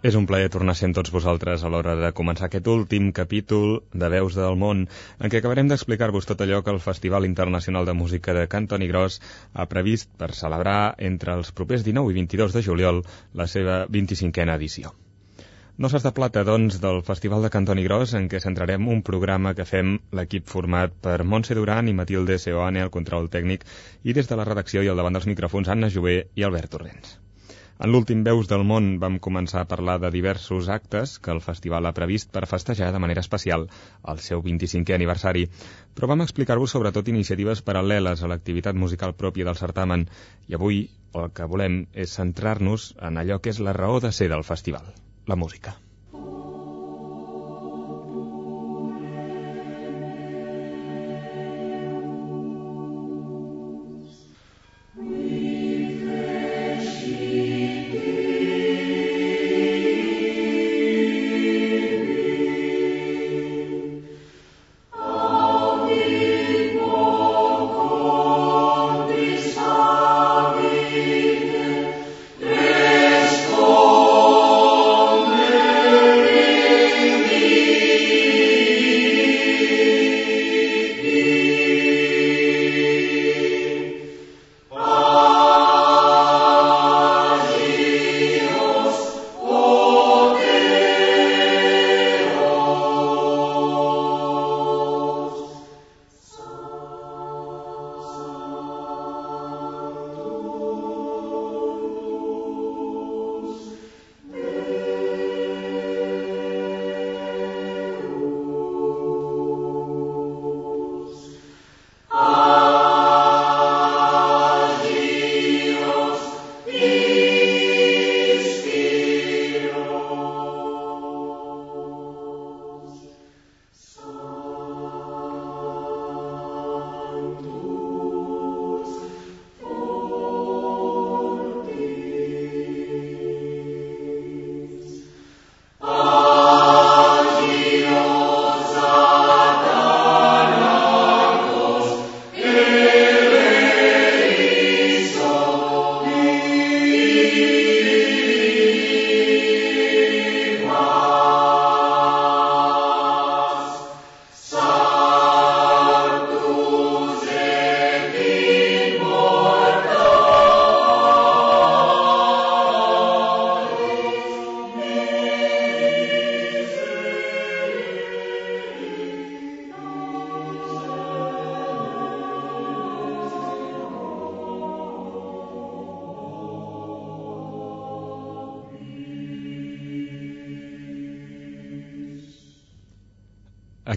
És un plaer tornar sent tots vosaltres a l'hora de començar aquest últim capítol de Veus del Món, en què acabarem d'explicar-vos tot allò que el Festival Internacional de Música de Cantoni Gros ha previst per celebrar entre els propers 19 i 22 de juliol la seva 25a edició. No s'has de plata, doncs, del Festival de Cantoni Gros, en què centrarem un programa que fem l'equip format per Montse Duran i Matilde Seoane al control tècnic i des de la redacció i al davant dels micròfons Anna Jové i Albert Torrents. En l'últim Veus del Món vam començar a parlar de diversos actes que el festival ha previst per festejar de manera especial el seu 25è aniversari, però vam explicar-vos sobretot iniciatives paral·leles a l'activitat musical pròpia del certamen i avui el que volem és centrar-nos en allò que és la raó de ser del festival, la música.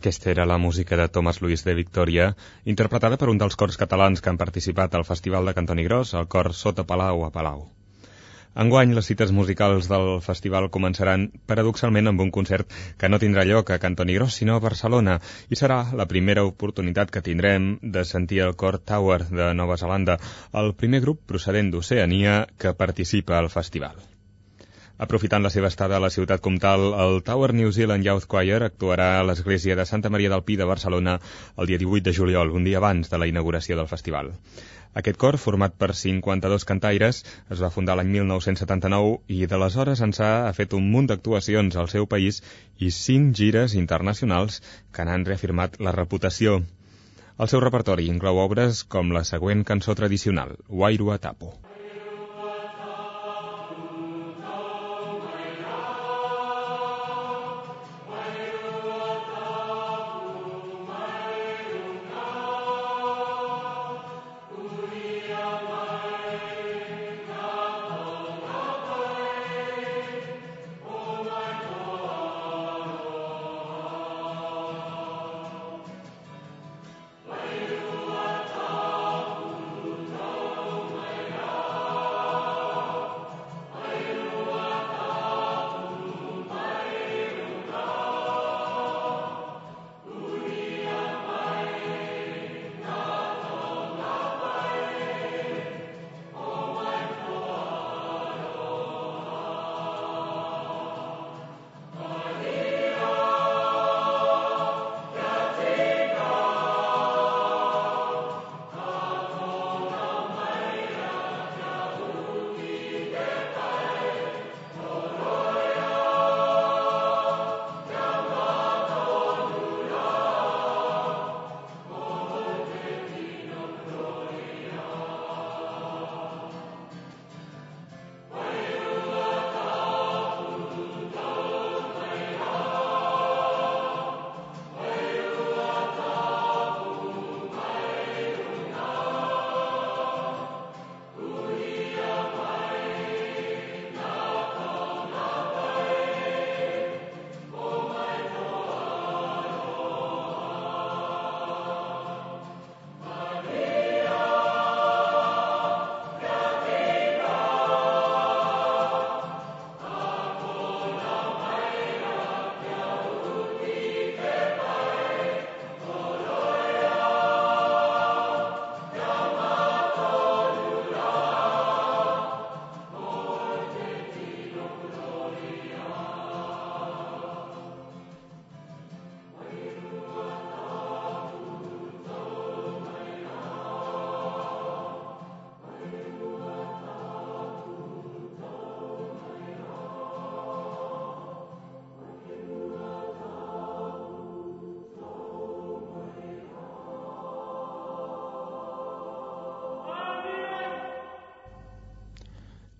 Aquesta era la música de Thomas Luis de Victoria, interpretada per un dels cors catalans que han participat al Festival de Cantoni Gros, el cor Sota Palau a Palau. Enguany, les cites musicals del festival començaran paradoxalment amb un concert que no tindrà lloc a Cantoni Gros, sinó a Barcelona, i serà la primera oportunitat que tindrem de sentir el cor Tower de Nova Zelanda, el primer grup procedent d'Oceania que participa al festival. Aprofitant la seva estada a la ciutat comtal, el Tower New Zealand Youth Choir actuarà a l'església de Santa Maria del Pi de Barcelona el dia 18 de juliol, un dia abans de la inauguració del festival. Aquest cor, format per 52 cantaires, es va fundar l'any 1979 i d'aleshores ençà ha fet un munt d'actuacions al seu país i cinc gires internacionals que n'han reafirmat la reputació. El seu repertori inclou obres com la següent cançó tradicional, Wairu Tapo.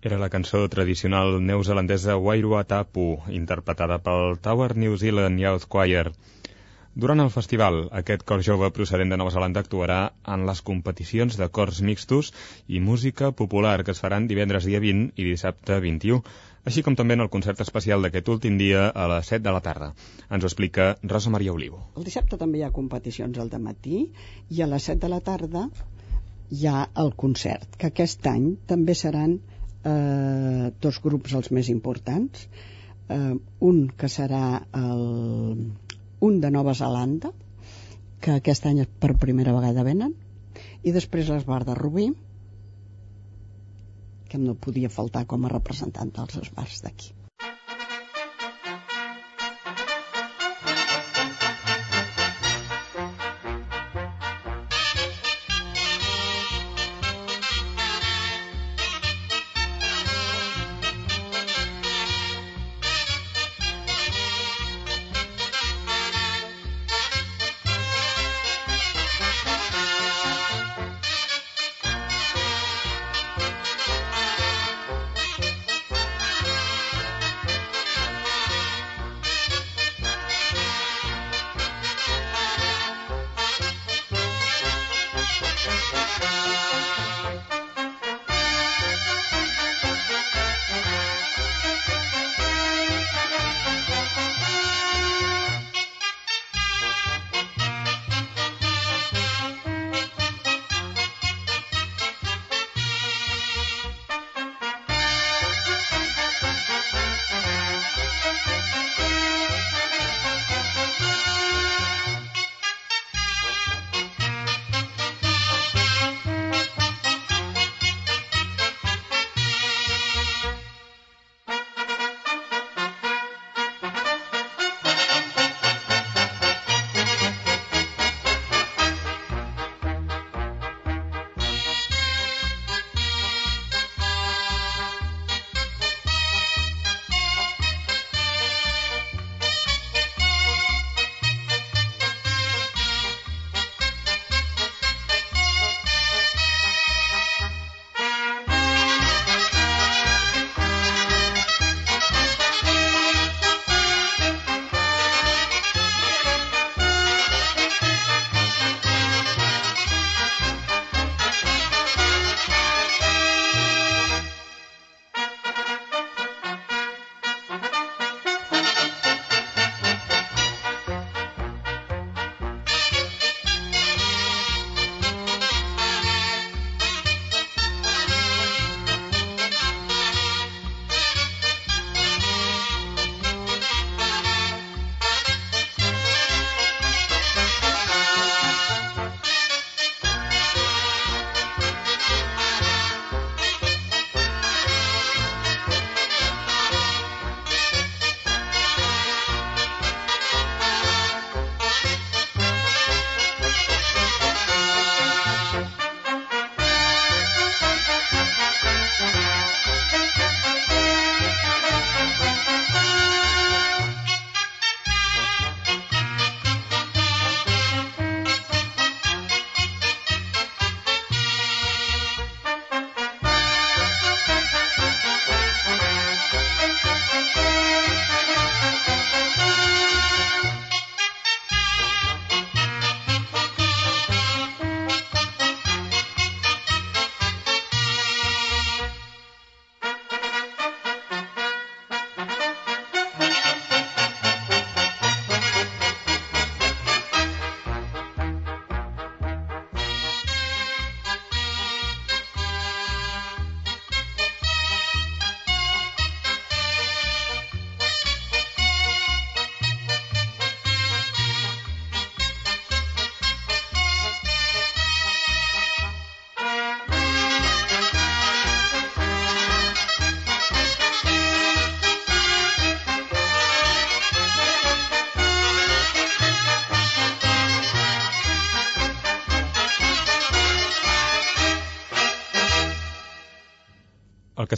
Era la cançó tradicional neozelandesa Wairuatapu, interpretada pel Tower New Zealand Youth Choir. Durant el festival, aquest cor jove procedent de Nova Zelanda actuarà en les competicions de cors mixtos i música popular que es faran divendres dia 20 i dissabte 21, així com també en el concert especial d'aquest últim dia a les 7 de la tarda. Ens ho explica Rosa Maria Olivo. El dissabte també hi ha competicions al matí i a les 7 de la tarda hi ha el concert, que aquest any també seran eh, dos grups els més importants. Eh, un que serà el, un de Nova Zelanda que aquest any per primera vegada venen i després l'esbar de Rubí que no podia faltar com a representant dels esbars d'aquí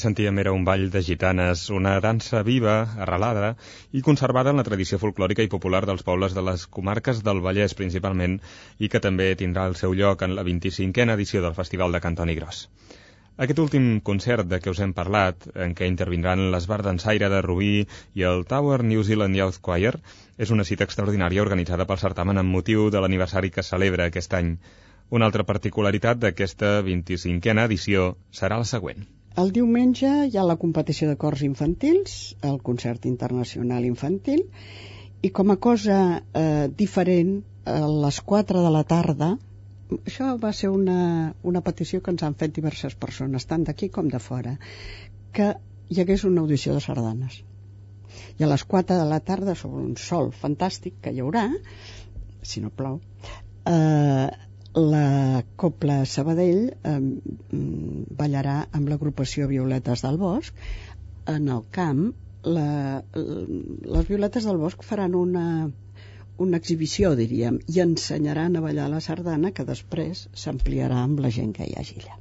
sentíem era un ball de gitanes, una dansa viva, arrelada i conservada en la tradició folclòrica i popular dels pobles de les comarques del Vallès principalment i que també tindrà el seu lloc en la 25a edició del Festival de Cantoni Gros. Aquest últim concert de què us hem parlat, en què intervindran l'Esbar d'Ensaire de Rubí i el Tower New Zealand Youth Choir, és una cita extraordinària organitzada pel certamen amb motiu de l'aniversari que celebra aquest any. Una altra particularitat d'aquesta 25a edició serà la següent. El diumenge hi ha la competició de cors infantils, el concert internacional infantil, i com a cosa eh, diferent, a les 4 de la tarda això va ser una, una petició que ens han fet diverses persones, tant d'aquí com de fora, que hi hagués una audició de sardanes. I a les 4 de la tarda, sobre un sol fantàstic que hi haurà, si no plou, eh, la Copla Sabadell eh, ballarà amb l'agrupació Violetes del Bosc en el camp la, les Violetes del Bosc faran una, una exhibició, diríem, i ensenyaran a ballar la sardana que després s'ampliarà amb la gent que hi hagi allà.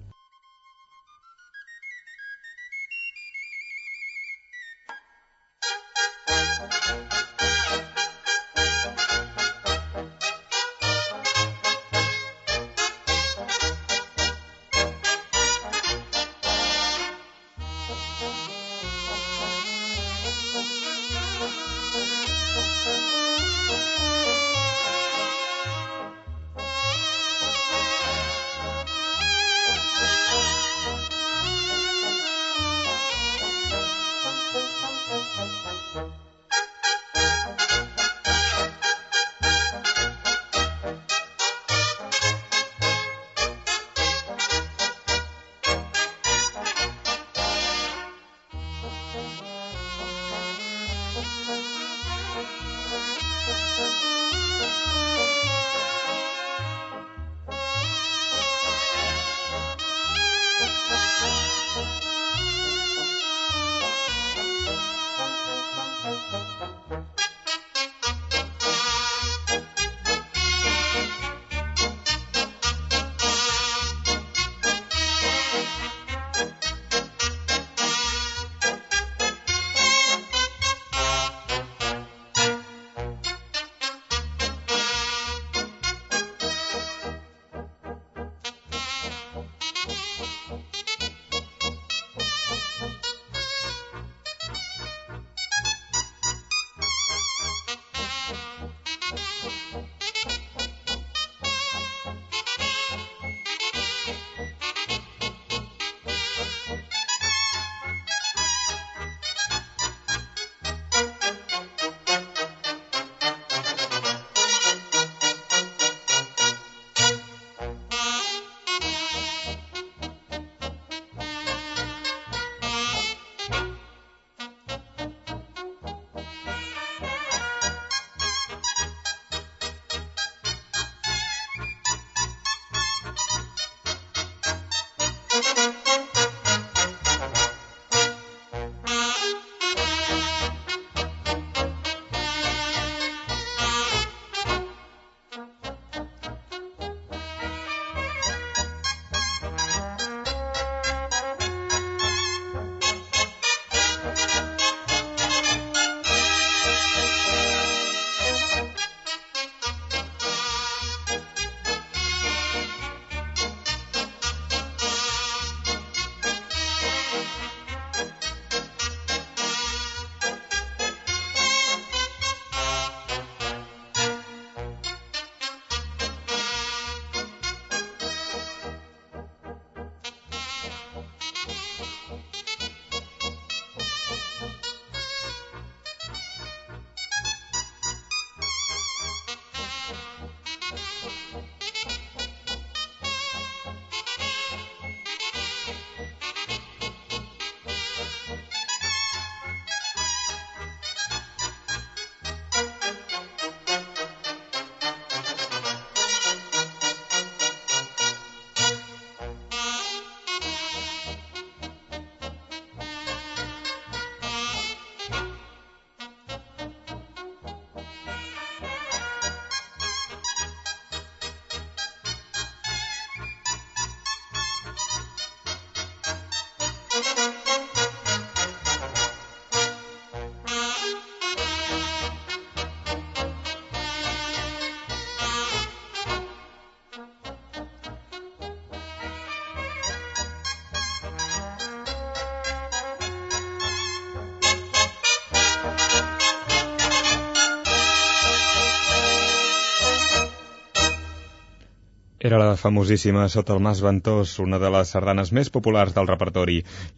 Era la famosíssima Sota el Mas Ventós, una de les sardanes més populars del repertori,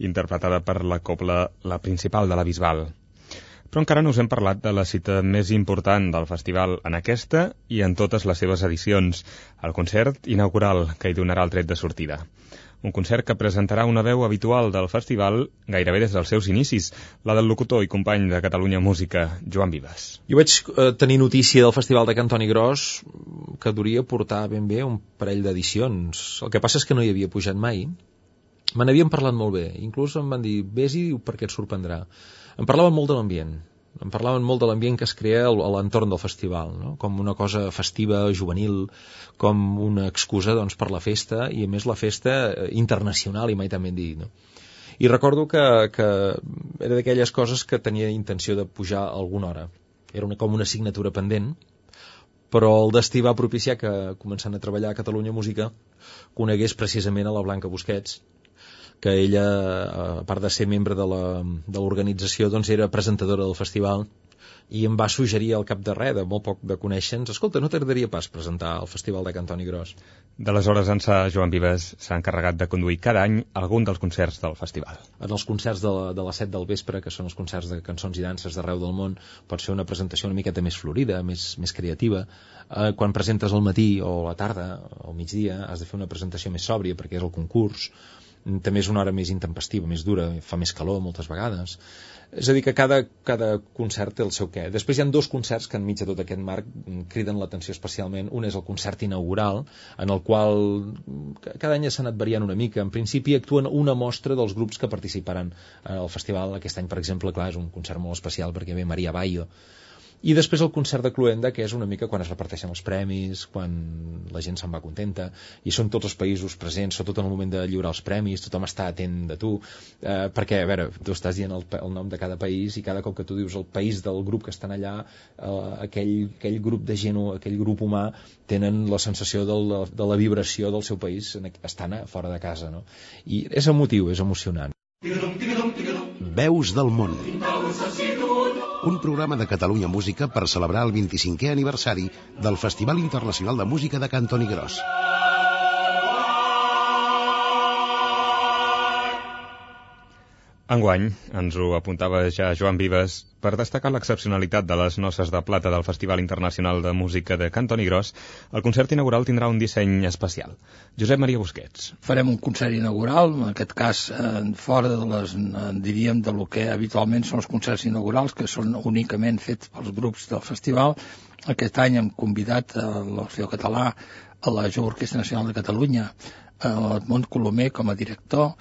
interpretada per la copla La Principal de la Bisbal. Però encara no us hem parlat de la cita més important del festival en aquesta i en totes les seves edicions, el concert inaugural que hi donarà el tret de sortida un concert que presentarà una veu habitual del festival gairebé des dels seus inicis, la del locutor i company de Catalunya Música, Joan Vives. Jo vaig eh, tenir notícia del Festival de Cantoni Gros que duria portar ben bé un parell d'edicions. El que passa és que no hi havia pujat mai. Me n'havien parlat molt bé. Inclús em van dir, vés-hi perquè et sorprendrà. Em parlaven molt de l'ambient em parlaven molt de l'ambient que es crea a l'entorn del festival, no? com una cosa festiva, juvenil, com una excusa doncs, per la festa, i a més la festa eh, internacional, i mai també dit. No? I recordo que, que era d'aquelles coses que tenia intenció de pujar alguna hora. Era una, com una assignatura pendent, però el destí va propiciar que, començant a treballar a Catalunya Música, conegués precisament a la Blanca Busquets, que ella, a part de ser membre de l'organització, doncs era presentadora del festival i em va suggerir al cap de res, de molt poc de conèixer-nos, escolta, no t'agradaria pas presentar el Festival de Cantoni Gros? D'aleshores, ençà, Joan Vives s'ha encarregat de conduir cada any algun dels concerts del festival. En els concerts de, la, de les 7 del vespre, que són els concerts de cançons i danses d'arreu del món, pot ser una presentació una miqueta més florida, més, més creativa. Eh, quan presentes al matí o a la tarda o al migdia, has de fer una presentació més sòbria perquè és el concurs també és una hora més intempestiva, més dura, fa més calor moltes vegades. És a dir, que cada, cada concert té el seu què. Després hi ha dos concerts que enmig de tot aquest marc criden l'atenció especialment. Un és el concert inaugural, en el qual cada any s'ha anat variant una mica. En principi actuen una mostra dels grups que participaran al festival. Aquest any, per exemple, clar, és un concert molt especial perquè ve Maria Bayo, i després el concert de Cluenda, que és una mica quan es reparteixen els premis, quan la gent se'n va contenta, i són tots els països presents, sobretot en el moment de lliurar els premis, tothom està atent de tu, eh, perquè, a veure, tu estàs dient el, el nom de cada país, i cada cop que tu dius el país del grup que estan allà, eh, aquell, aquell grup de gent o aquell grup humà tenen la sensació del, de la vibració del seu país estan fora de casa, no? I és emotiu, és emocionant. Veus del món. Un programa de Catalunya Música per celebrar el 25è aniversari del Festival Internacional de Música de Cantoni Gros. Enguany, ens ho apuntava ja Joan Vives, per destacar l'excepcionalitat de les noces de plata del Festival Internacional de Música de Cantoni Gros, el concert inaugural tindrà un disseny especial. Josep Maria Busquets. Farem un concert inaugural, en aquest cas eh, fora de les, eh, diríem, de lo que habitualment són els concerts inaugurals, que són únicament fets pels grups del festival. Aquest any hem convidat a l'Orfeo Català, a la Jo Orquestra Nacional de Catalunya, a Edmond Colomer com a director,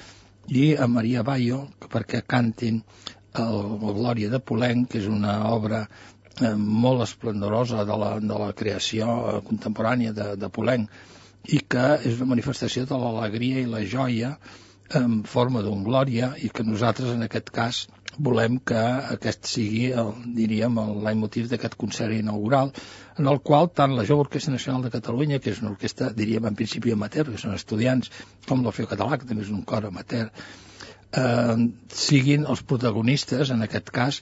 i a Maria Bayo perquè cantin el, el Glòria de Polenc, que és una obra eh, molt esplendorosa de la, de la creació eh, contemporània de, de Polenc i que és una manifestació de l'alegria i la joia en forma d'un glòria i que nosaltres en aquest cas volem que aquest sigui, el, diríem, el leitmotiv d'aquest concert inaugural, en el qual tant la Jove Orquestra Nacional de Catalunya, que és una orquestra, diríem, en principi amateur, que són estudiants, com l'Orfeo Català, que també és un cor amateur, eh, siguin els protagonistes, en aquest cas,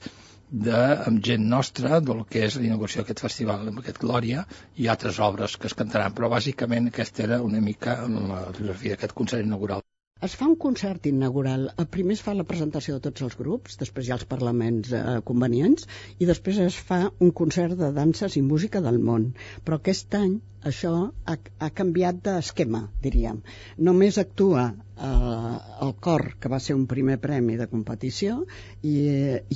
de, amb gent nostra del que és la inauguració d'aquest festival, amb aquest Glòria i altres obres que es cantaran, però bàsicament aquesta era una mica la filosofia d'aquest concert inaugural. Es fa un concert inaugural. Primer es fa la presentació de tots els grups, després hi ha els parlaments eh, convenients, i després es fa un concert de danses i música del món. Però aquest any això ha, ha canviat d'esquema, diríem. Només actua eh, el cor, que va ser un primer premi de competició, i,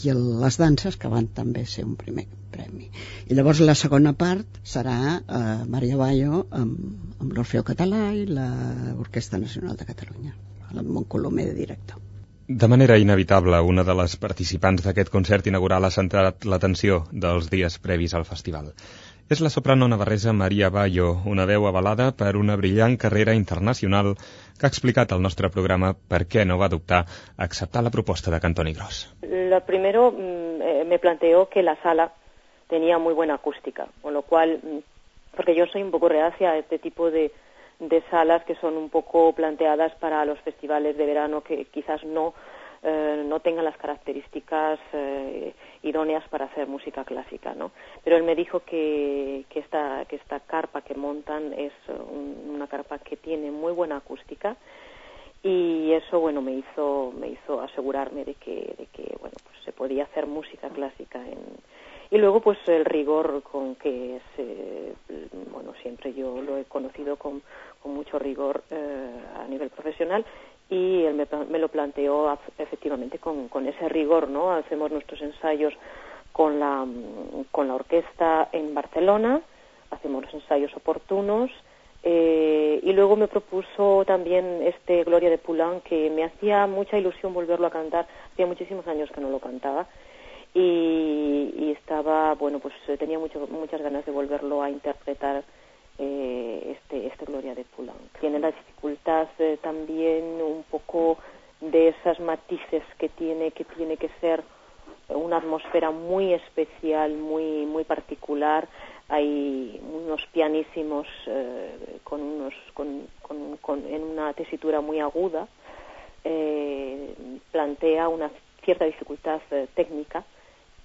i el, les danses, que van també ser un primer premi. I llavors la segona part serà eh, Maria Bayo amb, amb l'Orfeo Català i l'Orquestra Nacional de Catalunya el Colomer de director. De manera inevitable, una de les participants d'aquest concert inaugural ha centrat l'atenció dels dies previs al festival. És la soprano navarresa Maria Bayo, una veu avalada per una brillant carrera internacional que ha explicat al nostre programa per què no va dubtar a acceptar la proposta de Cantoni Gros. Lo primero mm, eh, me planteó que la sala tenía muy buena acústica, con lo cual, mm, porque yo soy un poco reacia a este tipo de, de salas que son un poco planteadas para los festivales de verano que quizás no eh, no tengan las características eh, idóneas para hacer música clásica, Pero él me dijo que, que, esta, que esta carpa que montan es una, arpa que tiene muy buena acústica y eso bueno me hizo me hizo asegurarme de que de que bueno pues se podía hacer música clásica en y luego pues el rigor con que se bueno siempre yo lo he conocido con, con mucho rigor eh, a nivel profesional y él me, me lo planteó efectivamente con, con ese rigor no hacemos nuestros ensayos con la con la orquesta en Barcelona hacemos los ensayos oportunos eh, y luego me propuso también este Gloria de Poulain que me hacía mucha ilusión volverlo a cantar. Hacía muchísimos años que no lo cantaba y, estaba bueno pues eh, tenía mucho, muchas ganas de volverlo a interpretar eh, este este Gloria de Poulain tiene la dificultad eh, también un poco de esas matices que tiene que tiene que ser una atmósfera muy especial muy muy particular. Hay unos pianísimos eh, con unos con, con, con, en una tesitura muy aguda eh, plantea una cierta dificultad eh, técnica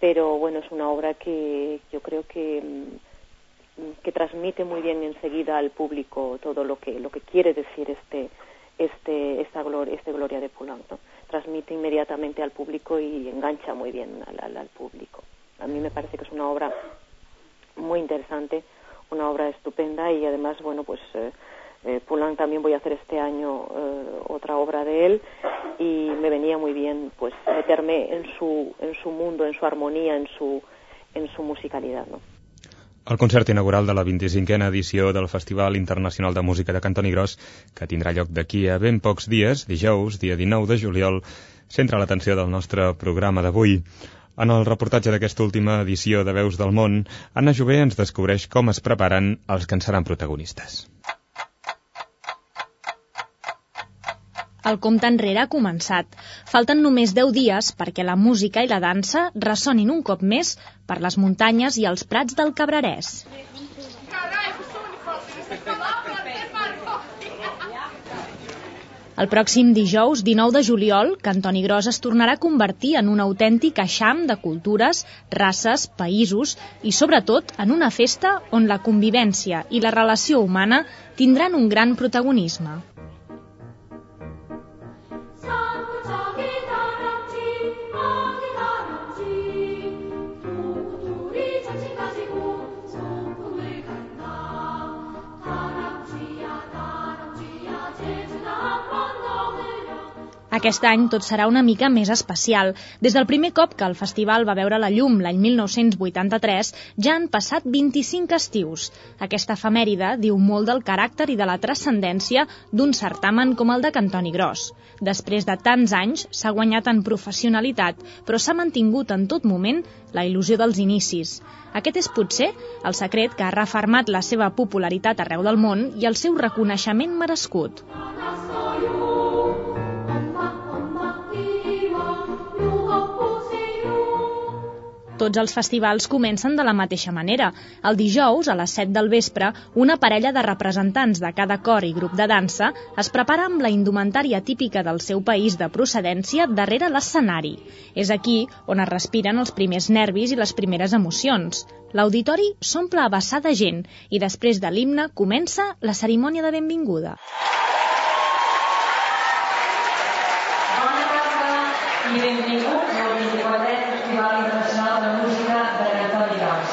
pero bueno es una obra que yo creo que mm, que transmite muy bien enseguida al público todo lo que lo que quiere decir este este esta gloria este gloria de Poulenc ¿no? transmite inmediatamente al público y engancha muy bien al, al, al público a mí me parece que es una obra muy interesante, una obra estupenda y además, bueno, pues eh, eh, Poulenc también voy a hacer este año eh, otra obra de él y me venía muy bien pues meterme en su, en su mundo, en su armonía, en su, en su musicalidad, ¿no? El concert inaugural de la 25a edició del Festival Internacional de Música de Cantoni Gros, que tindrà lloc d'aquí a ben pocs dies, dijous, dia 19 de juliol, centra l'atenció del nostre programa d'avui. En el reportatge d'aquesta última edició de Veus del Món, Anna Jové ens descobreix com es preparen els que en seran protagonistes. El compte enrere ha començat. Falten només 10 dies perquè la música i la dansa ressonin un cop més per les muntanyes i els prats del Cabrerès. El pròxim dijous, 19 de juliol, Cantoni Gros es tornarà a convertir en un autèntic eixam de cultures, races, països i, sobretot, en una festa on la convivència i la relació humana tindran un gran protagonisme. Aquest any tot serà una mica més especial. Des del primer cop que el festival va veure la llum l'any 1983, ja han passat 25 estius. Aquesta efemèride diu molt del caràcter i de la transcendència d'un certamen com el de Cantoni Gros. Després de tants anys, s'ha guanyat en professionalitat, però s'ha mantingut en tot moment la il·lusió dels inicis. Aquest és potser el secret que ha refermat la seva popularitat arreu del món i el seu reconeixement merescut. Tots els festivals comencen de la mateixa manera. El dijous, a les 7 del vespre, una parella de representants de cada cor i grup de dansa es prepara amb la indumentària típica del seu país de procedència darrere l'escenari. És aquí on es respiren els primers nervis i les primeres emocions. L'auditori s'omple a vessar de gent i després de l'himne comença la cerimònia de benvinguda. Bona tarda i benvinguts al 24è Festival Internacional de Música de Cantoni Gros.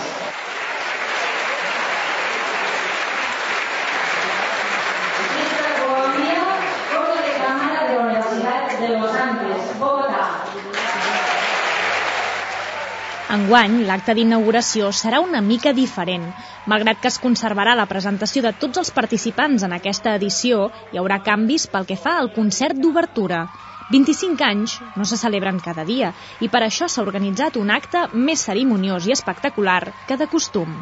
Desde Colombia, Coro de Cámara de la Universidad de Los Angeles, Bogotá. Enguany, l'acte d'inauguració serà una mica diferent. Malgrat que es conservarà la presentació de tots els participants en aquesta edició, hi haurà canvis pel que fa al concert d'obertura. 25 anys no se celebren cada dia i per això s'ha organitzat un acte més cerimoniós i espectacular que de costum.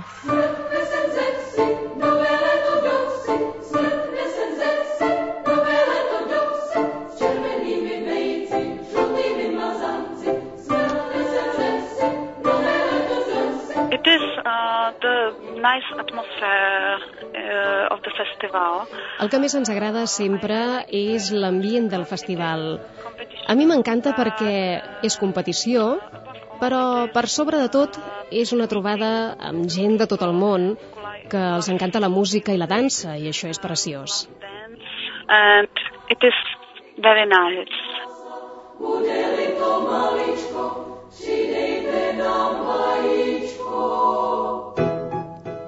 Nice atmosphere uh, of the festival. El que més ens agrada sempre és l'ambient del festival. A mi m'encanta perquè és competició Però, per sobre de tot, és una trobada amb gent de tot el món que els encanta la música i la dansa, i això és preciós. And it is very nice.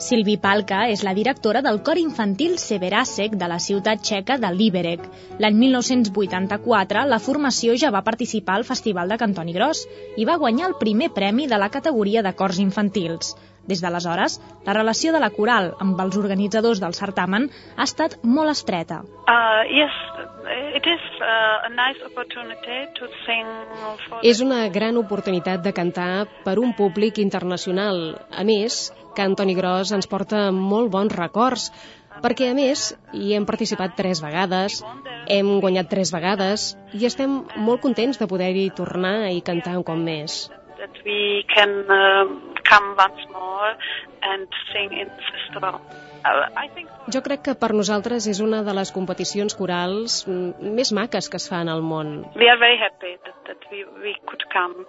Silvi Palka és la directora del cor infantil Severasek de la ciutat txeca de Liberec. L'any 1984, la formació ja va participar al Festival de Cantoni Gros i va guanyar el primer premi de la categoria de cors infantils. Des d'aleshores, la relació de la coral amb els organitzadors del certamen ha estat molt estreta. Uh, yes, is uh, És una gran oportunitat de cantar per un públic internacional. A més, que Antoni Gros ens porta molt bons records, perquè a més hi hem participat tres vegades, hem guanyat tres vegades i estem molt contents de poder-hi tornar i cantar un cop més. that we can um, come once more and sing in the festival. Jo crec que per nosaltres és una de les competicions corals mm, més maques que es fan al món. we are very happy that, that we, we could come.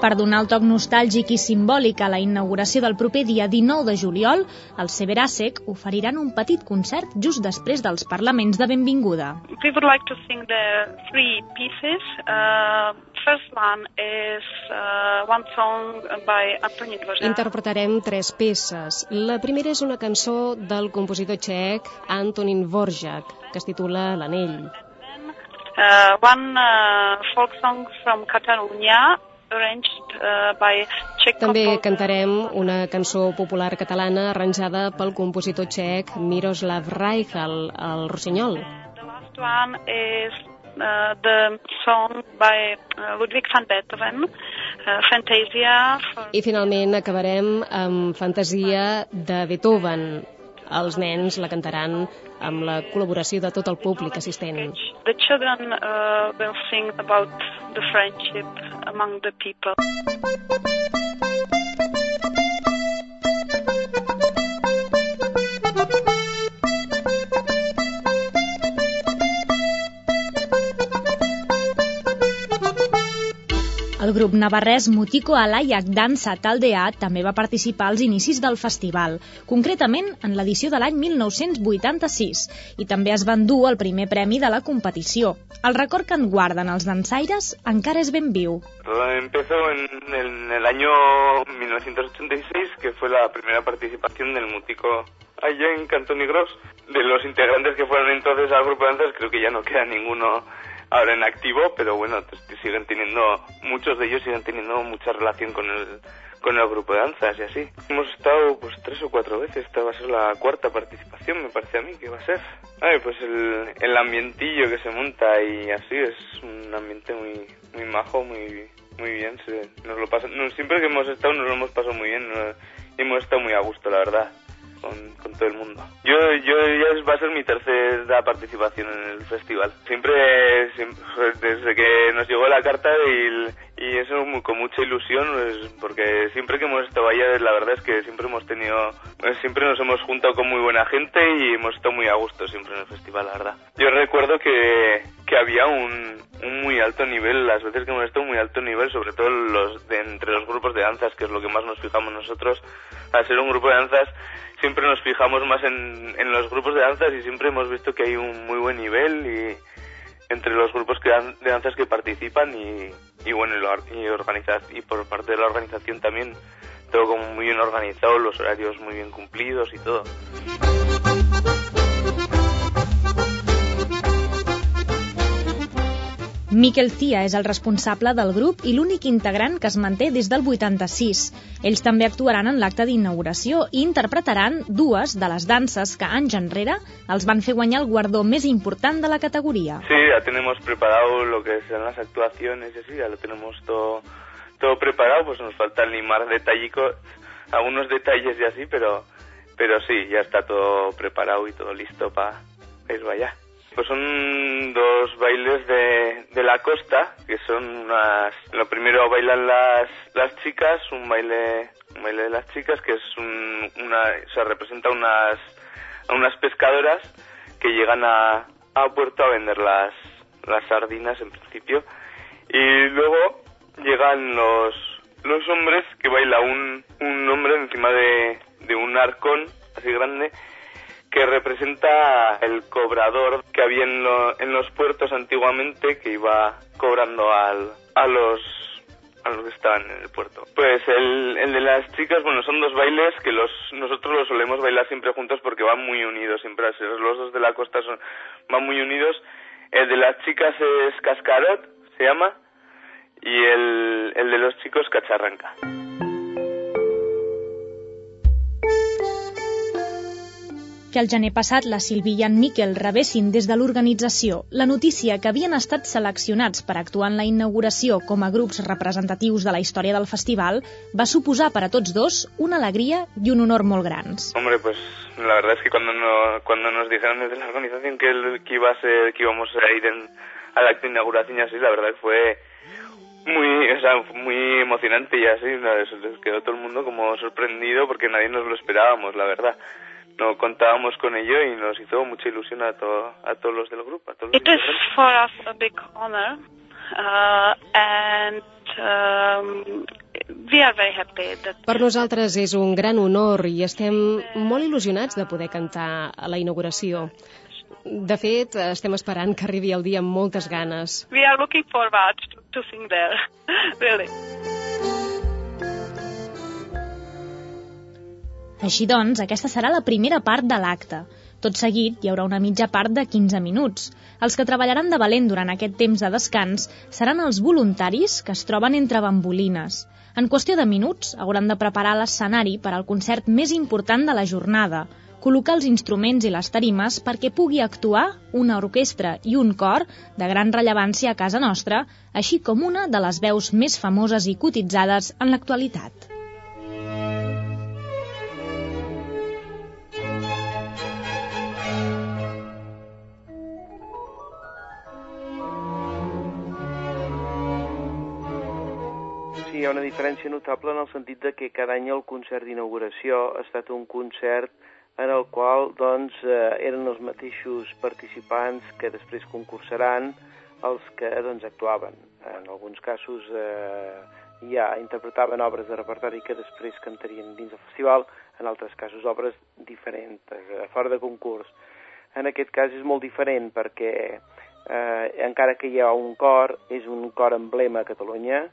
Per donar el toc nostàlgic i simbòlic a la inauguració del proper dia 19 de juliol, els Severasek oferiran un petit concert just després dels parlaments de benvinguda. We would like to sing the three pieces. Uh, first one is uh, one song by Antonin Dvořák. Interpretarem tres peces. La primera és una cançó del compositor txec Antonin Dvořák, que es titula L'anell. Uh, one uh, folk song from Catalonia, Czech També cantarem una cançó popular catalana arranjada pel compositor txec Miroslav Reichel, el Rossinyol. The last one is uh, the song by uh, Ludwig van Beethoven, uh, Fantasia. For I finalment acabarem amb Fantasia de Beethoven. Els nens la cantaran amb la col·laboració de tot el públic assistent. the children uh, will sing about the friendship among the people. El grup navarrès Mutiko Alaiak Dansa Taldea també va participar als inicis del festival, concretament en l'edició de l'any 1986, i també es van dur el primer premi de la competició. El record que en guarden els dansaires encara és ben viu. Todo empezó en el, en el año 1986, que fue la primera participación del Mutico allá en Cantón y Gros. De los integrantes que fueron entonces al grupo de danzas, creo que ya no queda ninguno ahora en activo, pero bueno, siguen teniendo, muchos de ellos siguen teniendo mucha relación con el, con el grupo de danzas y así. Hemos estado pues tres o cuatro veces, esta va a ser la cuarta participación, me parece a mí que va a ser. Ay, pues el, el ambientillo que se monta y así es un ambiente muy, muy majo, muy, muy bien. se- nos lo pasa, no, siempre que hemos estado nos lo hemos pasado muy bien y hemos estado muy a gusto, la verdad, con, todo el mundo. Yo, yo ya va a ser mi tercera participación en el festival. Siempre, siempre desde que nos llegó la carta y, y eso con mucha ilusión, pues, porque siempre que hemos estado allá, la verdad es que siempre hemos tenido, pues, siempre nos hemos juntado con muy buena gente y hemos estado muy a gusto siempre en el festival, la verdad. Yo recuerdo que, que había un, un muy alto nivel, las veces que hemos estado muy alto nivel, sobre todo los de, entre los grupos de danzas, que es lo que más nos fijamos nosotros. Al ser un grupo de danzas, siempre nos fijamos más en, en los grupos de danzas y siempre hemos visto que hay un muy buen nivel y entre los grupos que de danzas que participan y, y bueno, y, lo y, y por parte de la organización también todo como muy bien organizado, los horarios muy bien cumplidos y todo. Miquel Cia és el responsable del grup i l'únic integrant que es manté des del 86. Ells també actuaran en l'acte d'inauguració i interpretaran dues de les danses que anys enrere els van fer guanyar el guardó més important de la categoria. Sí, ya tenemos preparado lo que son las actuaciones y así, ya lo tenemos todo, todo preparado, pues nos falta limar detallicos, algunos detalles y así, pero, pero sí, ya está todo preparado y todo listo para ir vaya. Pues son dos bailes de, de la costa, que son unas... Lo primero bailan las, las chicas, un baile, un baile de las chicas, que es un, una... Se representa unas, unas pescadoras que llegan a, a puerto a vender las, las sardinas en principio. Y luego llegan los, los hombres que baila un, un hombre encima de, de un arcón así grande que representa el cobrador que había en, lo- en los puertos antiguamente que iba cobrando al, a los a los que estaban en el puerto. Pues el, el de las chicas, bueno, son dos bailes que los nosotros los solemos bailar siempre juntos porque van muy unidos, siempre así. Los dos de la costa son, van muy unidos. El de las chicas es cascarot, se llama, y el, el de los chicos cacharranca. Que el gener passat la Sílvia i en Miquel rebessin des de l'organització la notícia que havien estat seleccionats per actuar en la inauguració com a grups representatius de la història del festival va suposar per a tots dos una alegria i un honor molt grans. Hombre, pues la verdad es que cuando, no, cuando nos dijeron desde la organización que, el- que iba a ser, que íbamos a ir en, acto de inauguración y así, la verdad fue muy, o sea, muy emocionante y así, ¿no? Eso les quedó todo el mundo como sorprendido porque nadie nos lo esperábamos, la verdad. No contábamos con ello y nos hizo mucha ilusión a, to- a todos los del grupo, a todos los It is for us a big honor, uh, and um, we are very happy that Per nosaltres és un gran honor i estem molt il·lusionats de poder cantar a la inauguració. De fet, estem esperant que arribi el dia amb moltes ganes. we are looking forward to, to sing there, really. Així doncs, aquesta serà la primera part de l'acte. Tot seguit hi haurà una mitja part de 15 minuts. Els que treballaran de valent durant aquest temps de descans seran els voluntaris que es troben entre bambolines. En qüestió de minuts hauran de preparar l'escenari per al concert més important de la jornada, col·locar els instruments i les tarimes perquè pugui actuar una orquestra i un cor de gran rellevància a casa nostra, així com una de les veus més famoses i cotitzades en l'actualitat. Hi ha una diferència notable en el sentit de que cada any el concert d'inauguració ha estat un concert en el qual doncs, eh, eren els mateixos participants que després concursaran els que doncs, actuaven. En alguns casos eh, ja interpretaven obres de repertori que després cantarien dins del festival, en altres casos obres diferents, eh, fora de concurs. En aquest cas és molt diferent perquè eh, encara que hi ha un cor, és un cor emblema a Catalunya,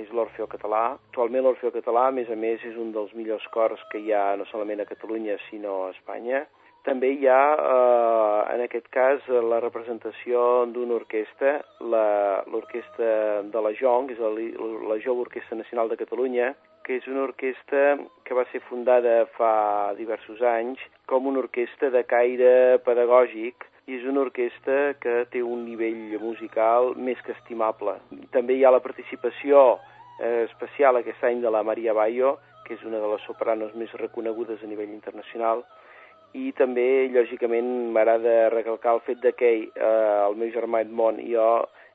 és l'Orfeo Català. Actualment l'Orfeo Català, a més a més, és un dels millors cors que hi ha no solament a Catalunya, sinó a Espanya. També hi ha, eh, en aquest cas, la representació d'una orquestra, l'orquestra de la JONG, és la Jove Orquestra Nacional de Catalunya, que és una orquestra que va ser fundada fa diversos anys com una orquestra de caire pedagògic i és una orquestra que té un nivell musical més que estimable. També hi ha la participació eh, especial aquest any de la Maria Bayo, que és una de les sopranos més reconegudes a nivell internacional, i també, lògicament, m'agrada recalcar el fet de que eh, el meu germà Edmond i jo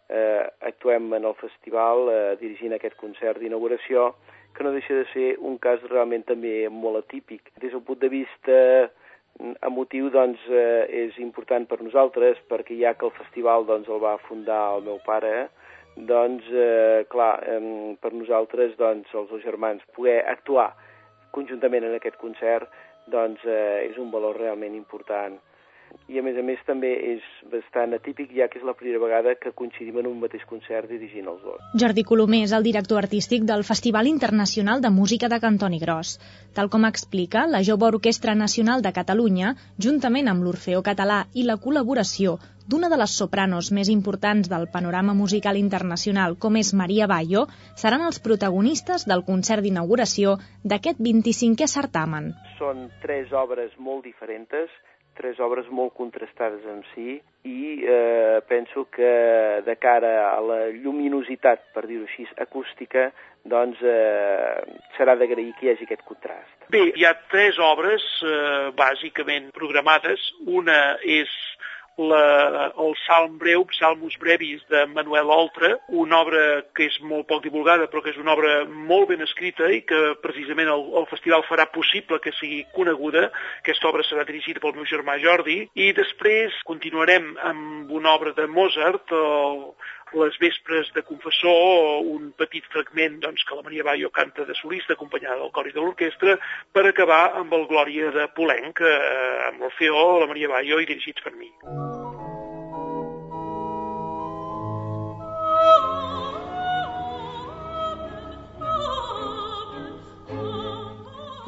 eh, actuem en el festival eh, dirigint aquest concert d'inauguració, que no deixa de ser un cas realment també molt atípic. Des del punt de vista mm, emotiu, doncs, eh, és important per nosaltres, perquè ja que el festival doncs, el va fundar el meu pare, doncs, eh, clar, eh, per nosaltres, doncs, els dos germans, poder actuar conjuntament en aquest concert, doncs, eh, és un valor realment important. I, a més a més, també és bastant atípic, ja que és la primera vegada que coincidim en un mateix concert dirigint els dos. Jordi Colomer és el director artístic del Festival Internacional de Música de Cantoni Gros. Tal com explica, la Jove Orquestra Nacional de Catalunya, juntament amb l'Orfeó Català i la col·laboració d'una de les sopranos més importants del panorama musical internacional, com és Maria Bayo, seran els protagonistes del concert d'inauguració d'aquest 25è certamen. Són tres obres molt diferents, tres obres molt contrastades en si i eh, penso que de cara a la lluminositat, per dir-ho així, acústica, doncs eh, serà d'agrair que hi hagi aquest contrast. Bé, hi ha tres obres eh, bàsicament programades. Una és la, el Salm breu, Salmus Brevis, de Manuel Oltra, una obra que és molt poc divulgada, però que és una obra molt ben escrita i que precisament el, el festival farà possible que sigui coneguda. Aquesta obra serà dirigida pel meu germà Jordi, i després continuarem amb una obra de Mozart, el, les vespres de confessor, un petit fragment doncs, que la Maria Baio canta de solista acompanyada del cor i de l'orquestra, per acabar amb el Glòria de Polenc, eh, amb l'Orfeó, la Maria Baio i dirigits per mi.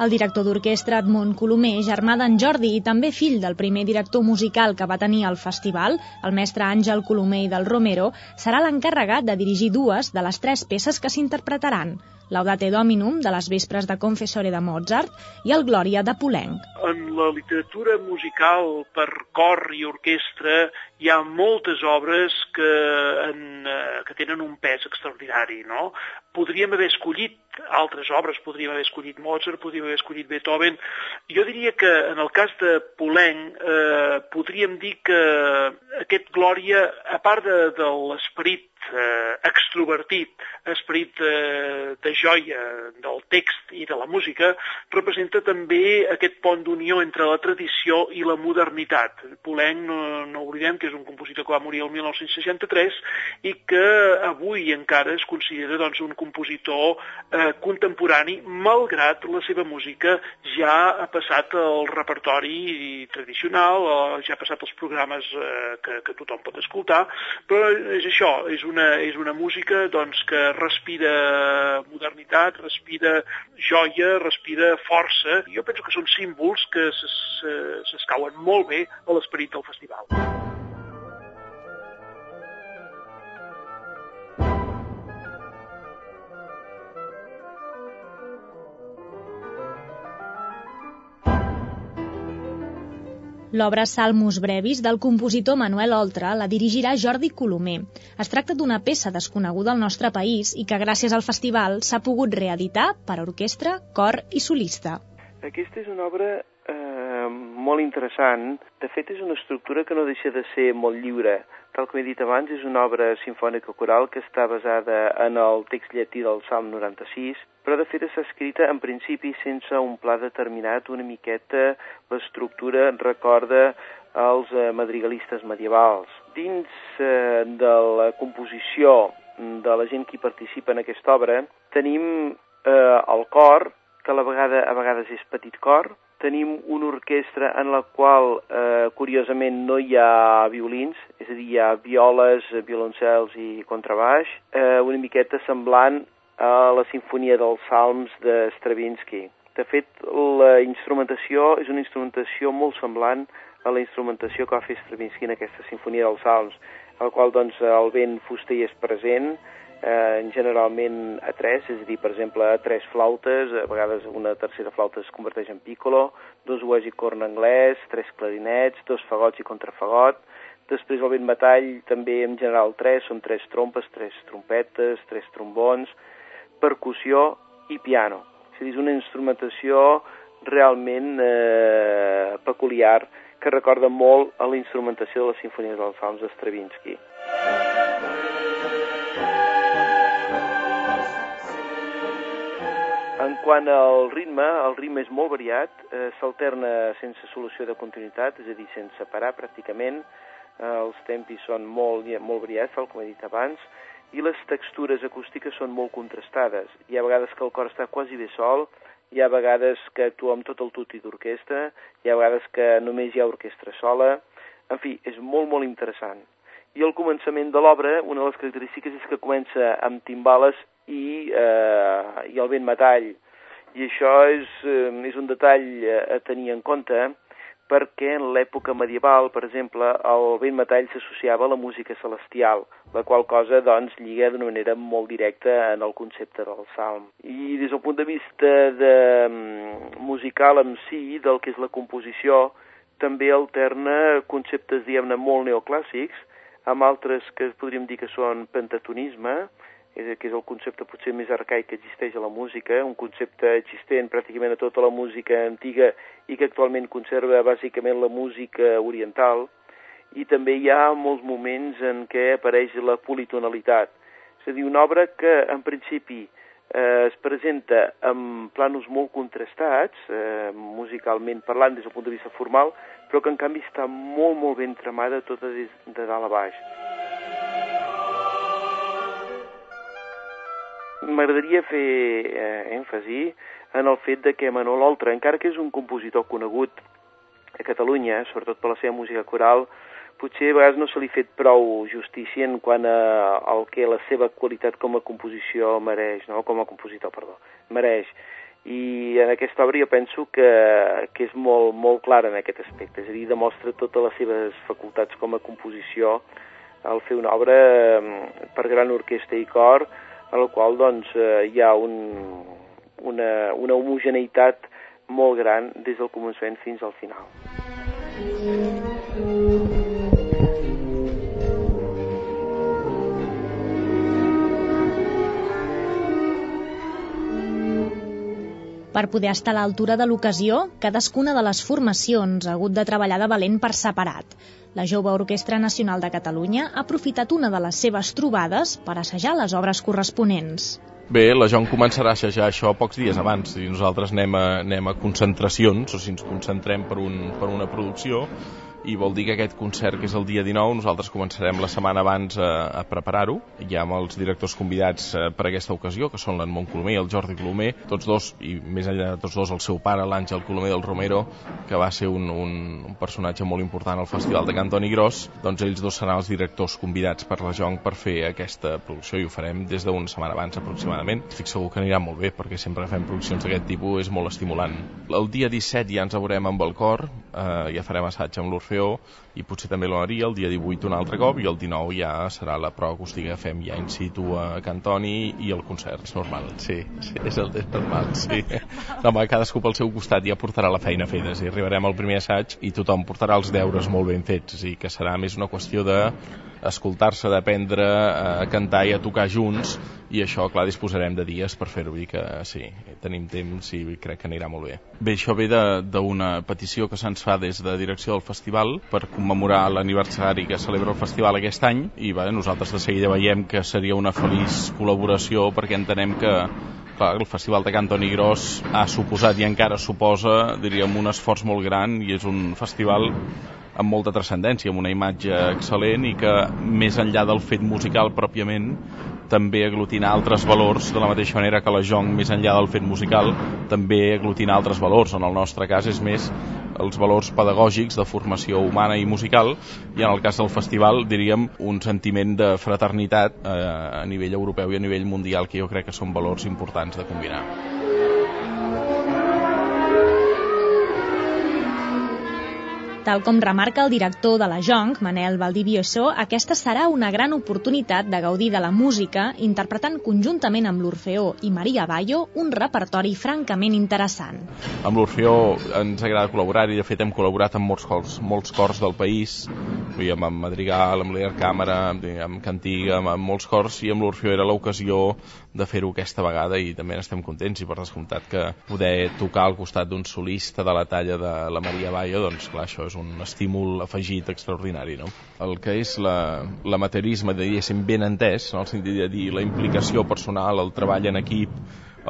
El director d'orquestra Edmond Colomer, germà d'en Jordi i també fill del primer director musical que va tenir el festival, el mestre Àngel Colomer i del Romero, serà l'encarregat de dirigir dues de les tres peces que s'interpretaran, Laudate Dominum, de les vespres de Confessore de Mozart, i el Glòria de Polenc. En la literatura musical per cor i orquestra hi ha moltes obres que, en, eh, que tenen un pes extraordinari, no? Podríem haver escollit altres obres, podríem haver escollit Mozart, podríem haver escollit Beethoven. Jo diria que en el cas de Polenc eh, podríem dir que aquest Glòria, a part de, de l'esperit eh, extrovertit, esperit eh, de joia del text i de la música, representa també aquest pont d'unió entre la tradició i la modernitat. Polenc, no, no oblidem que és un compositor que va morir el 1963 i que avui encara es considera doncs, un compositor eh, contemporani, malgrat la seva música ja ha passat al repertori tradicional, ja ha passat als programes eh, que, que tothom pot escoltar, però és això, és una, és una música doncs, que respira modernitat, respira joia, respira força. Jo penso que són símbols que s'escauen molt bé a l'esperit del festival. L'obra Salmus Brevis del compositor Manuel Oltra la dirigirà Jordi Colomer. Es tracta d'una peça desconeguda al nostre país i que gràcies al festival s'ha pogut reeditar per orquestra, cor i solista. Aquesta és una obra eh, molt interessant. De fet, és una estructura que no deixa de ser molt lliure. Tal com he dit abans, és una obra sinfònica coral que està basada en el text llatí del Salm 96 però de fet està escrita en principi sense un pla determinat, una miqueta l'estructura recorda els eh, madrigalistes medievals. Dins eh, de la composició de la gent que participa en aquesta obra tenim eh, el cor, que a la vegada a vegades és petit cor, tenim una orquestra en la qual, eh, curiosament, no hi ha violins, és a dir, hi ha violes, violoncels i contrabaix, eh, una miqueta semblant a la Sinfonia dels Salms de Stravinsky. De fet, la instrumentació és una instrumentació molt semblant a la instrumentació que va fer Stravinsky en aquesta Sinfonia dels Salms, al qual doncs, el vent fuster hi és present, eh, generalment a tres, és a dir, per exemple, a tres flautes, a vegades una tercera flauta es converteix en piccolo, dos ues i corn anglès, tres clarinets, dos fagots i contrafagot, després el vent metall també en general tres, són tres trompes, tres trompetes, tres trombons, percussió i piano. És a dir, és una instrumentació realment eh, peculiar que recorda molt a la instrumentació de les sinfonies dels Salms de Stravinsky. En quant al ritme, el ritme és molt variat, eh, s'alterna sense solució de continuïtat, és a dir, sense parar pràcticament, eh, els tempis són molt, molt variats, tal com he dit abans, i les textures acústiques són molt contrastades. Hi ha vegades que el cor està quasi bé sol, hi ha vegades que actua amb tot el tutti d'orquestra, hi ha vegades que només hi ha orquestra sola, en fi, és molt, molt interessant. I al començament de l'obra, una de les característiques és que comença amb timbales i, eh, i el vent metall. I això és, eh, és un detall a tenir en compte, perquè en l'època medieval, per exemple, el vent metall s'associava a la música celestial, la qual cosa, doncs, lliga d'una manera molt directa en el concepte del salm. I des del punt de vista de, mm, musical en si, del que és la composició, també alterna conceptes, diguem-ne, molt neoclàssics, amb altres que podríem dir que són pentatonisme, que és el concepte potser més arcaic que existeix a la música, un concepte existent pràcticament a tota la música antiga i que actualment conserva bàsicament la música oriental, i també hi ha molts moments en què apareix la politonalitat. És a dir, una obra que en principi eh, es presenta amb planos molt contrastats, eh, musicalment parlant des del punt de vista formal, però que en canvi està molt, molt ben tramada tota des de dalt a baix. M'agradaria fer eh, èmfasi en el fet de que Manol Oltra, encara que és un compositor conegut a Catalunya, sobretot per la seva música coral, potser a vegades no se li fet prou justícia en quant a el que la seva qualitat com a composició mereix, no? com a compositor, perdó, mereix. I en aquesta obra jo penso que, que és molt, molt clara en aquest aspecte, és a dir, demostra totes les seves facultats com a composició al fer una obra mm, per gran orquestra i cor, en la qual doncs, eh, hi ha un, una, una homogeneïtat molt gran des del començament fins al final. Per poder estar a l'altura de l'ocasió, cadascuna de les formacions ha hagut de treballar de valent per separat. La Jove Orquestra Nacional de Catalunya ha aprofitat una de les seves trobades per assajar les obres corresponents. Bé, la John començarà a assajar això pocs dies abans i nosaltres anem a, anem a concentracions, o sigui, ens concentrem per, un, per una producció i vol dir que aquest concert, que és el dia 19, nosaltres començarem la setmana abans a, a preparar-ho, ja amb els directors convidats eh, per aquesta ocasió, que són l'en Colomer i el Jordi Colomer, tots dos, i més enllà de tots dos, el seu pare, l'Àngel Colomer del Romero, que va ser un, un, un personatge molt important al Festival de Cantoni Gros, doncs ells dos seran els directors convidats per la Jong per fer aquesta producció i ho farem des d'una setmana abans aproximadament. Estic segur que anirà molt bé, perquè sempre fem produccions d'aquest tipus és molt estimulant. El dia 17 ja ens veurem amb el cor, eh, ja farem assaig amb l'Orfeó Orfeó i potser també l'Oneria, el dia 18 un altre cop i el 19 ja serà la prova acústica que fem ja in situ a Cantoni i el concert, és normal, sí, sí és, el, és normal, sí. No, home, cadascú pel seu costat ja portarà la feina feta, sí, arribarem al primer assaig i tothom portarà els deures molt ben fets, sí, que serà més una qüestió de escoltar-se, d'aprendre a cantar i a tocar junts i això, clar, disposarem de dies per fer-ho i que sí, tenim temps i crec que anirà molt bé. Bé, això ve d'una petició que se'ns fa des de direcció del festival per commemorar l'aniversari que celebra el festival aquest any i bé, nosaltres de seguida veiem que seria una feliç col·laboració perquè entenem que clar, el Festival de Cantoni Gros ha suposat i encara suposa, diríem, un esforç molt gran i és un festival amb molta transcendència, amb una imatge excel·lent i que més enllà del fet musical pròpiament també aglutina altres valors de la mateixa manera que la Jong més enllà del fet musical també aglutina altres valors en el nostre cas és més els valors pedagògics de formació humana i musical i en el cas del festival diríem un sentiment de fraternitat eh, a nivell europeu i a nivell mundial que jo crec que són valors importants de combinar. Tal com remarca el director de la Jonc, Manel Valdivieso, aquesta serà una gran oportunitat de gaudir de la música interpretant conjuntament amb l'Orfeó i Maria Bayo un repertori francament interessant. Amb l'Orfeó ens agrada col·laborar i de fet hem col·laborat amb molts cors, molts cors del país, amb, amb Madrigal, amb l'Air Càmera, amb, amb Cantiga, amb, amb molts cors i amb l'Orfeó era l'ocasió de fer-ho aquesta vegada i també n'estem contents i per descomptat que poder tocar al costat d'un solista de la talla de la Maria Bayo, doncs clar, això és un estímul afegit extraordinari, no? El que és l'amateurisme, de diguéssim, ben entès, en el sentit de dir la implicació personal, el treball en equip,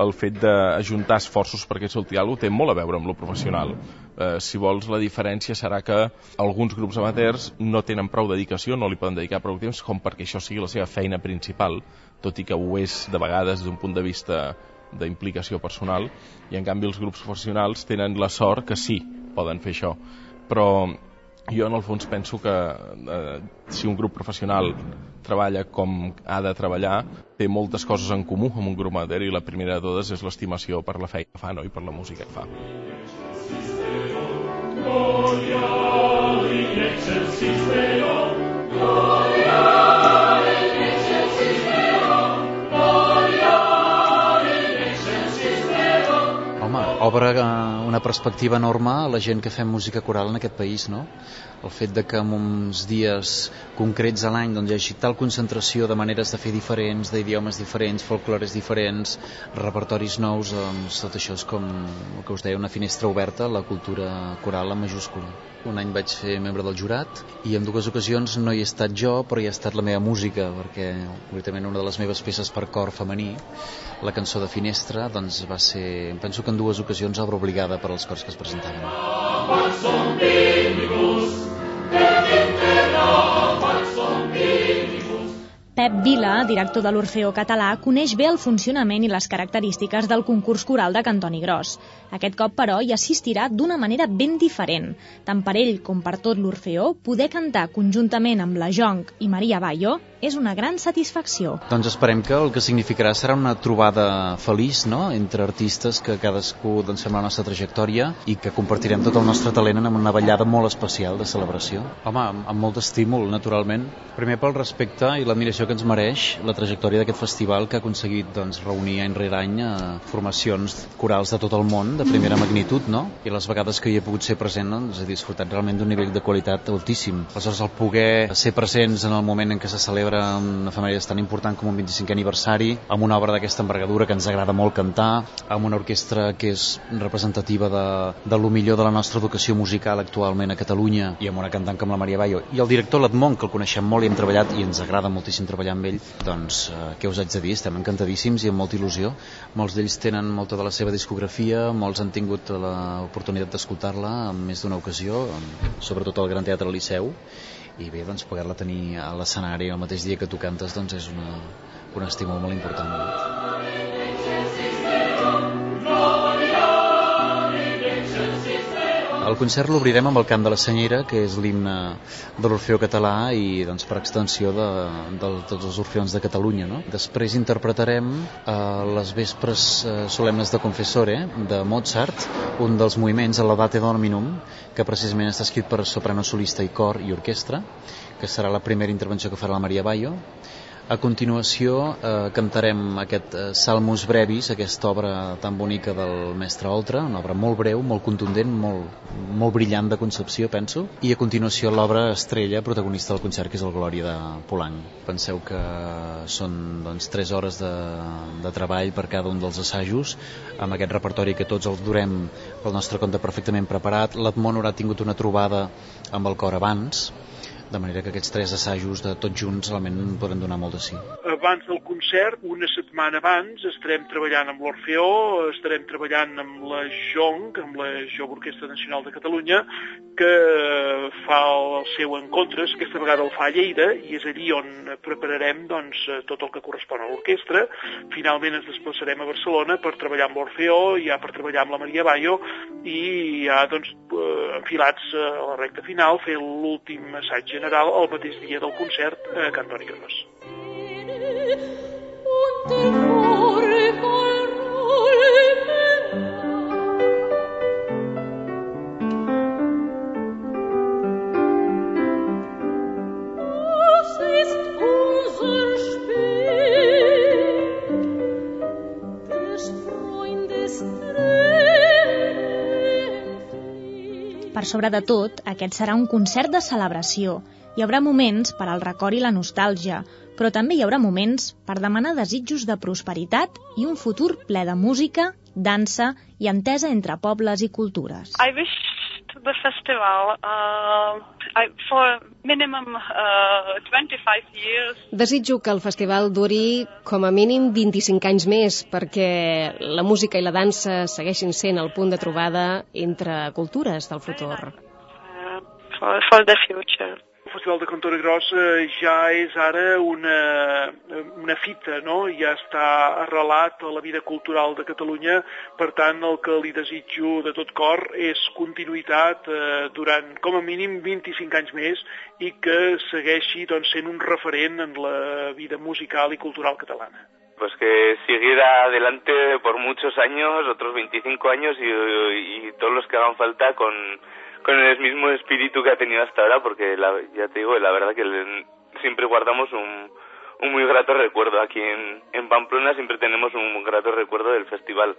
el fet d'ajuntar esforços perquè surti alguna té molt a veure amb lo professional. Eh, si vols, la diferència serà que alguns grups amateurs no tenen prou dedicació, no li poden dedicar prou temps com perquè això sigui la seva feina principal, tot i que ho és de vegades des d'un punt de vista d'implicació personal, i en canvi els grups professionals tenen la sort que sí, poden fer això però jo en el fons penso que eh, si un grup professional treballa com ha de treballar, té moltes coses en comú amb un grup amateur i la primera de totes és l'estimació per la feina que fa no? i per la música que fa. Obra una perspectiva enorme a la gent que fem música coral en aquest país, no? El fet de que en uns dies concrets a l'any doncs, hi hagi tal concentració de maneres de fer diferents, d'idiomes diferents, folclores diferents, repertoris nous, doncs tot això és com el que us deia, una finestra oberta a la cultura coral en majúscula. Un any vaig ser membre del jurat i en dues ocasions no hi he estat jo, però hi ha estat la meva música, perquè concretament una de les meves peces per cor femení, la cançó de Finestra, doncs va ser, penso que en dues ocasions obra obligada per als cors que es presentaven. Lord. Pep Vila, director de l'Orfeó Català, coneix bé el funcionament i les característiques del concurs coral de Cantoni Gros. Aquest cop, però, hi assistirà d'una manera ben diferent. Tant per ell com per tot l'Orfeó, poder cantar conjuntament amb la Jonc i Maria Bayo és una gran satisfacció. Doncs esperem que el que significarà serà una trobada feliç no? entre artistes que cadascú doncs, fem la nostra trajectòria i que compartirem tot el nostre talent en una ballada molt especial de celebració. Home, amb, amb molt d'estímul, naturalment. Primer pel respecte i l'admiració que ens mereix la trajectòria d'aquest festival que ha aconseguit doncs, reunir any rere any eh, formacions corals de tot el món de primera magnitud, no? I les vegades que hi he pogut ser present doncs, he disfrutat realment d'un nivell de qualitat altíssim. Aleshores, el poder ser presents en el moment en què se celebra una efemèride tan important com un 25è aniversari, amb una obra d'aquesta envergadura que ens agrada molt cantar, amb una orquestra que és representativa de, de lo millor de la nostra educació musical actualment a Catalunya i amb una cantant com la Maria Bayo i el director Latmont, que el coneixem molt i hem treballat i ens agrada moltíssim treballar amb ell, doncs eh, què us haig de dir? Estem encantadíssims i amb molta il·lusió. Molts d'ells tenen molta de la seva discografia, molts han tingut l'oportunitat d'escoltar-la en més d'una ocasió, sobretot al Gran Teatre Liceu, i bé, doncs poder-la tenir a l'escenari el mateix dia que tu cantes doncs és una, un estímul molt important. El concert l'obrirem amb el cant de la Senyera, que és l'himne de l'Orfeó català i doncs, per extensió de, de, tots els orfeons de Catalunya. No? Després interpretarem eh, les vespres eh, solemnes de Confessore de Mozart, un dels moviments a l'Adate Dominum, que precisament està escrit per soprano solista i cor i orquestra, que serà la primera intervenció que farà la Maria Bayo a continuació eh, cantarem aquest eh, Salmus Brevis, aquesta obra tan bonica del mestre Oltra, una obra molt breu, molt contundent, molt, molt brillant de concepció, penso, i a continuació l'obra estrella, protagonista del concert, que és el Glòria de Polanc. Penseu que són doncs, 3 hores de, de treball per cada un dels assajos, amb aquest repertori que tots els durem pel nostre compte perfectament preparat. L'Admon haurà tingut una trobada amb el cor abans, de manera que aquests tres assajos de tots junts realment poden donar molt de sí. Abans del concert, una setmana abans, estarem treballant amb l'Orfeó, estarem treballant amb la JONC, amb la Jove Orquestra Nacional de Catalunya, que fa els seus encontres, aquesta vegada el fa a Lleida, i és allí on prepararem doncs, tot el que correspon a l'orquestra. Finalment ens desplaçarem a Barcelona per treballar amb l'Orfeó, ja per treballar amb la Maria Bayo, i ja doncs, eh, enfilats a la recta final, fer l'últim assaig general el mateix dia del concert a Cantoni Gros. Per sobre de tot, aquest serà un concert de celebració. Hi haurà moments per al record i la nostàlgia, però també hi haurà moments per demanar desitjos de prosperitat i un futur ple de música, dansa i entesa entre pobles i cultures. I wish the festival uh, I, for minimum uh, 25 years. Desitjo que el festival duri com a mínim 25 anys més perquè la música i la dansa segueixin sent el punt de trobada entre cultures del futur. Uh, for, for the future. Festival de Cantona Grossa ja és ara una, una fita, no? ja està arrelat a la vida cultural de Catalunya, per tant el que li desitjo de tot cor és continuïtat eh, durant com a mínim 25 anys més i que segueixi doncs, sent un referent en la vida musical i cultural catalana pues que siguiera adelante por muchos años, otros 25 años y, y todos los que hagan falta con, con el mismo espíritu que ha tenido hasta ahora, porque la, ya te digo, la verdad que le, siempre guardamos un, un muy grato recuerdo. Aquí en, en Pamplona siempre tenemos un grato recuerdo del festival.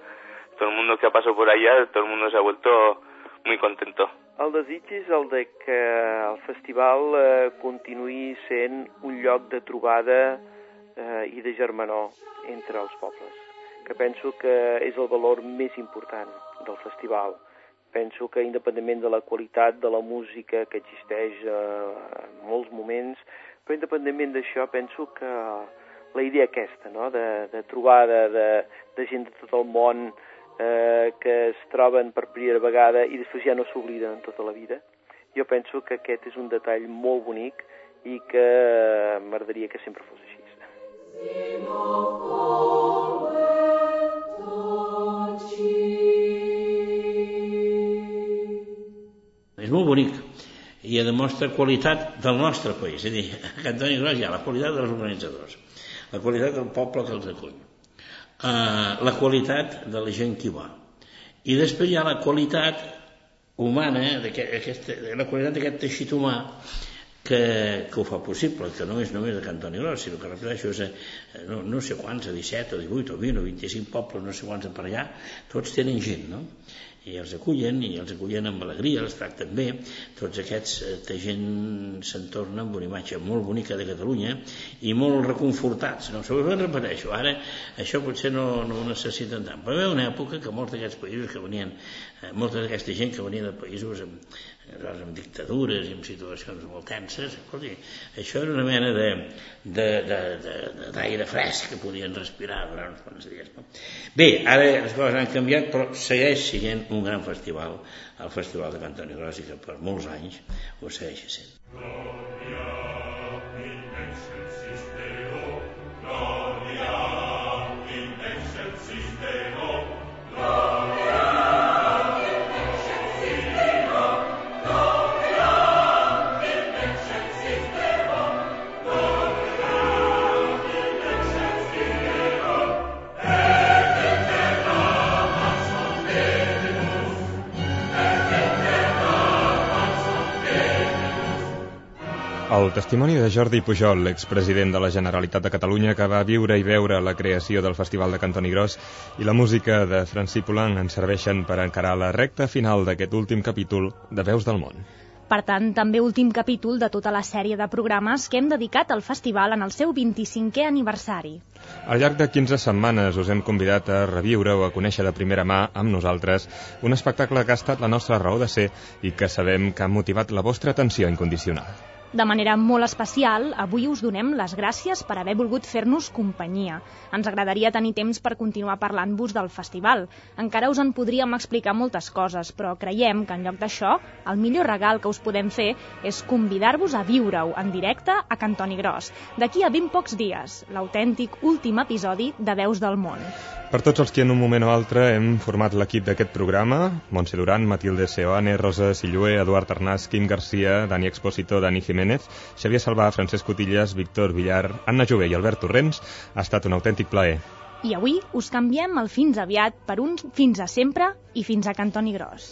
todo el mundo que ha pasado por allá, todo el mundo se ha vuelto muy contento. El desig és el de que el festival eh, continuï sent un lloc de trobada eh, i de germanor entre els pobles, que penso que és el valor més important del festival. Penso que independentment de la qualitat de la música que existeix eh, en molts moments, però independentment d'això penso que la idea aquesta, no? de, de trobada de, de gent de tot el món, eh, que es troben per primera vegada i després ja no s'obliden en tota la vida. Jo penso que aquest és un detall molt bonic i que m'agradaria que sempre fos així. És molt bonic i demostra qualitat del nostre país. És a dir, a Cantoni Gros hi ha la qualitat dels organitzadors, la qualitat del poble que els acull, eh, la qualitat de la gent que va. I després hi ha la qualitat humana, aquesta, la qualitat d'aquest teixit humà que, que ho fa possible, que no és només de Cantoni Gros, sinó que repeteixo, és no, no sé quants, a 17 o 18 o 20 o 25 pobles, no sé quants per allà, tots tenen gent, no? I els acullen, i els acullen amb alegria, els tracten bé, tots aquests eh, gent se'n torna amb una imatge molt bonica de Catalunya i molt reconfortats, no? Segurament repeteixo, ara això potser no, no ho necessiten tant, però hi una època que molts d'aquests països que venien, eh, molta d'aquesta gent que venia de països amb, amb dictadures i en situacions molt tenses, escolti, això era una mena d'aire fresc que podien respirar durant uns quants dies. No? Bé, ara les coses han canviat, però segueix sent un gran festival, el Festival de Cantoni Gros, i que per molts anys ho segueix sent. Glòria. El testimoni de Jordi Pujol, expresident de la Generalitat de Catalunya, que va viure i veure la creació del Festival de Cantoni Gros i la música de Francí Poulenc ens serveixen per encarar la recta final d'aquest últim capítol de Veus del Món. Per tant, també últim capítol de tota la sèrie de programes que hem dedicat al festival en el seu 25è aniversari. Al llarg de 15 setmanes us hem convidat a reviure o a conèixer de primera mà amb nosaltres un espectacle que ha estat la nostra raó de ser i que sabem que ha motivat la vostra atenció incondicional. De manera molt especial, avui us donem les gràcies per haver volgut fer-nos companyia. Ens agradaria tenir temps per continuar parlant-vos del festival. Encara us en podríem explicar moltes coses, però creiem que en lloc d'això, el millor regal que us podem fer és convidar-vos a viure-ho en directe a Cantoni Gros, d'aquí a 20 pocs dies, l'autèntic últim episodi de Veus del Món. Per tots els que en un moment o altre hem format l'equip d'aquest programa, Montse Duran, Matilde Seoane, Rosa Sillué, Eduard Arnàs, Quim Garcia, Dani Expósito, Dani Jiménez, Xavier Salvà, Francesc Cotillas, Víctor Villar, Anna Jové i Albert Torrents, ha estat un autèntic plaer. I avui us canviem el fins aviat per un fins a sempre i fins a Cantoni Gros.